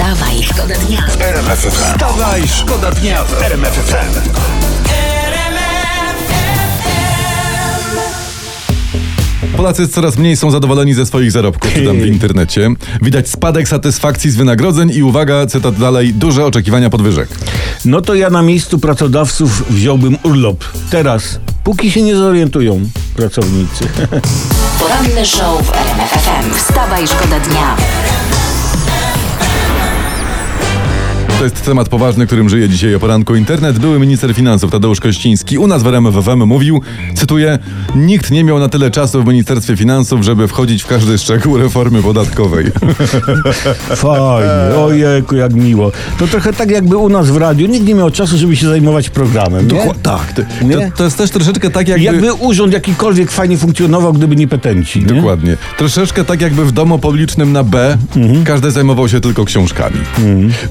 Wstawaj, szkoda dnia. RMFFM. Wstawaj, szkoda dnia w RMFFM. Polacy coraz mniej są zadowoleni ze swoich zarobków, czytam w internecie. Widać spadek satysfakcji z wynagrodzeń i uwaga, cytat dalej, duże oczekiwania podwyżek. No to ja na miejscu pracodawców wziąłbym urlop. Teraz, póki się nie zorientują pracownicy. Poranny show w RMFFM. Wstawaj, szkoda dnia. To jest temat poważny, którym żyje dzisiaj o poranku internet. Były minister finansów Tadeusz Kościński u nas w RMFFM mówił, cytuję, nikt nie miał na tyle czasu w Ministerstwie Finansów, żeby wchodzić w każdy szczegół reformy podatkowej. Fajnie, ojejku, jak miło. To trochę tak jakby u nas w radiu. Nikt nie miał czasu, żeby się zajmować programem, nie? Dokła- tak, to, to, to jest też troszeczkę tak jakby... Jakby urząd jakikolwiek fajnie funkcjonował, gdyby nie petenci, nie? Dokładnie. Troszeczkę tak jakby w domu publicznym na B każdy zajmował się tylko książkami.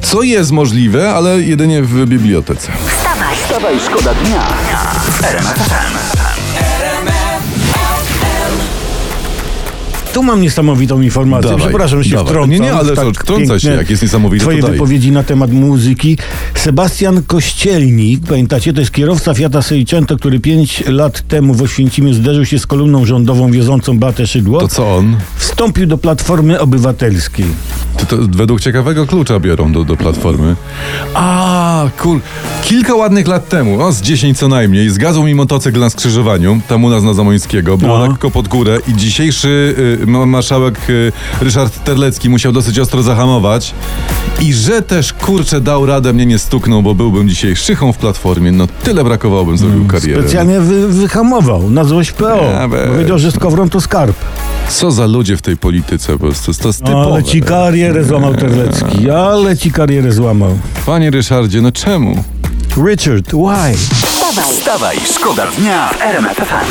Co jest możliwe, ale jedynie w bibliotece. Wstawaj, Wstawaj, szkoda dnia. W Tu mam niesamowitą informację. Dawaj, Przepraszam, że się wtrącam. Nie, nie, ale w to wtrącaj się, jak jest niesamowite, Twoje to daj. wypowiedzi na temat muzyki. Sebastian Kościelnik, pamiętacie, to jest kierowca Fiata Seicento, który pięć lat temu w Oświęcimiu zderzył się z kolumną rządową wiozącą Batę Szydło. To co on? Wstąpił do Platformy Obywatelskiej. To, to według ciekawego klucza biorą do, do platformy. A, kur... Kilka ładnych lat temu, o z 10 co najmniej, zgadzał mi motocykl na skrzyżowaniu, tam u nas na Zamońskiego. Było No. lekko pod górę i dzisiejszy y, marszałek y, Ryszard Terlecki musiał dosyć ostro zahamować. I że też, kurczę, dał radę, mnie nie stuknął, bo byłbym dzisiaj szychą w platformie. No tyle brakowało, bym zrobił karierę. Specjalnie wy, wyhamował na złość PO. Ja. Powiedział, że skowron to skarb. Co za ludzie w tej polityce, po prostu. To jest typowe. Ale ci karierę złamał Terlecki. Ale ci karierę złamał. Panie Ryszardzie, no czemu? Richard, why? wstawaj. Wstawaj, szkoda dnia w RMFFM.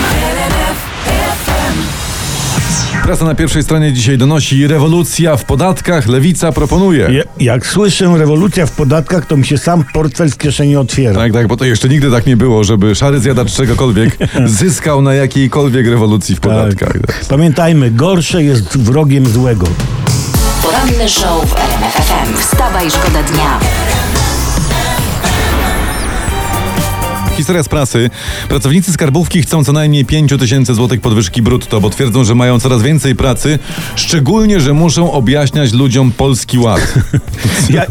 Prasa na pierwszej stronie dzisiaj donosi rewolucja w podatkach. Lewica proponuje. Je, jak słyszę rewolucja w podatkach, to mi się sam portfel w kieszeni otwiera. Tak, tak, bo to jeszcze nigdy tak nie było, żeby szary zjadacz czegokolwiek zyskał na jakiejkolwiek rewolucji w podatkach. Tak. Pamiętajmy, gorsze jest wrogiem złego. Poranny show w RMFFM. Wstawaj, szkoda dnia. Historia z prasy. Pracownicy skarbówki chcą co najmniej 5 tysięcy złotych podwyżki brutto, bo twierdzą, że mają coraz więcej pracy, szczególnie, że muszą objaśniać ludziom polski ład. Ja,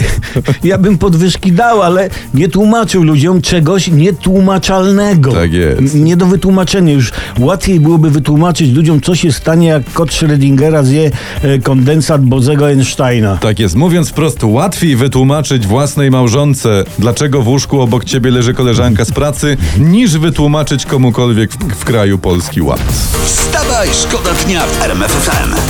ja bym podwyżki dał, ale nie tłumaczył ludziom czegoś nietłumaczalnego. Tak jest. Nie do wytłumaczenia. Już łatwiej byłoby wytłumaczyć ludziom, co się stanie, jak kot Schrödingera zje e, kondensat Bozego Einsteina. Tak jest. Mówiąc wprost, łatwiej wytłumaczyć własnej małżonce, dlaczego w łóżku obok ciebie leży koleżanka z pracy, niż wytłumaczyć komukolwiek w, w kraju polski ład. Wstawaj, szkoda dnia w RMFFM.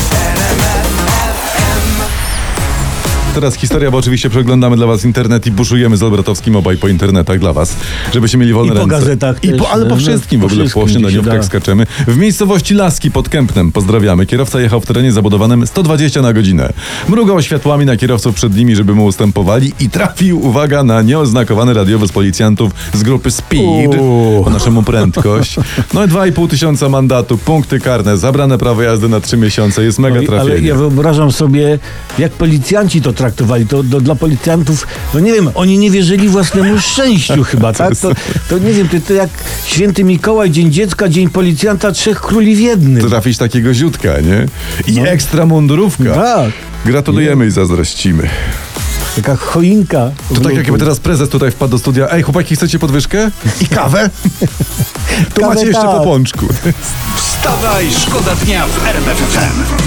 Teraz historia, bo oczywiście przeglądamy dla was internet i buszujemy z Olbratowskim obaj po internetach dla was, żebyście mieli wolne I po ręce. gazetach I też, po, ale po no, wszystkim w po ogóle, po się śniadaniówkach da. skaczemy. W miejscowości Laski pod Kępnem, pozdrawiamy. Kierowca jechał w terenie zabudowanym 120 na godzinę. Mrugał światłami na kierowców przed nimi, żeby mu ustępowali i trafił, uwaga, na nieoznakowany radiowy z policjantów z grupy Speed, Uuu. po naszemu prędkość. No i 2,5 tysiąca mandatu, punkty karne, zabrane prawo jazdy na 3 miesiące, jest mega No trafienie. ale ja wyobrażam sobie, jak policjanci to traktowali. To, to dla policjantów, no nie wiem, oni nie wierzyli własnemu szczęściu chyba, tak? To, to nie wiem, to, to jak święty Mikołaj, Dzień Dziecka, Dzień Policjanta, Trzech Króli w jednym. trafić takiego ziutka, nie? I ekstra mundurówka. No. Tak. Gratulujemy i zazdrościmy. Taka choinka. To tak jakby teraz prezes tutaj wpadł do studia. Ej, chłopaki, chcecie podwyżkę? I kawę? To Kawę macie jeszcze tak. po pączku. Wstawaj, szkoda dnia w RMFFM.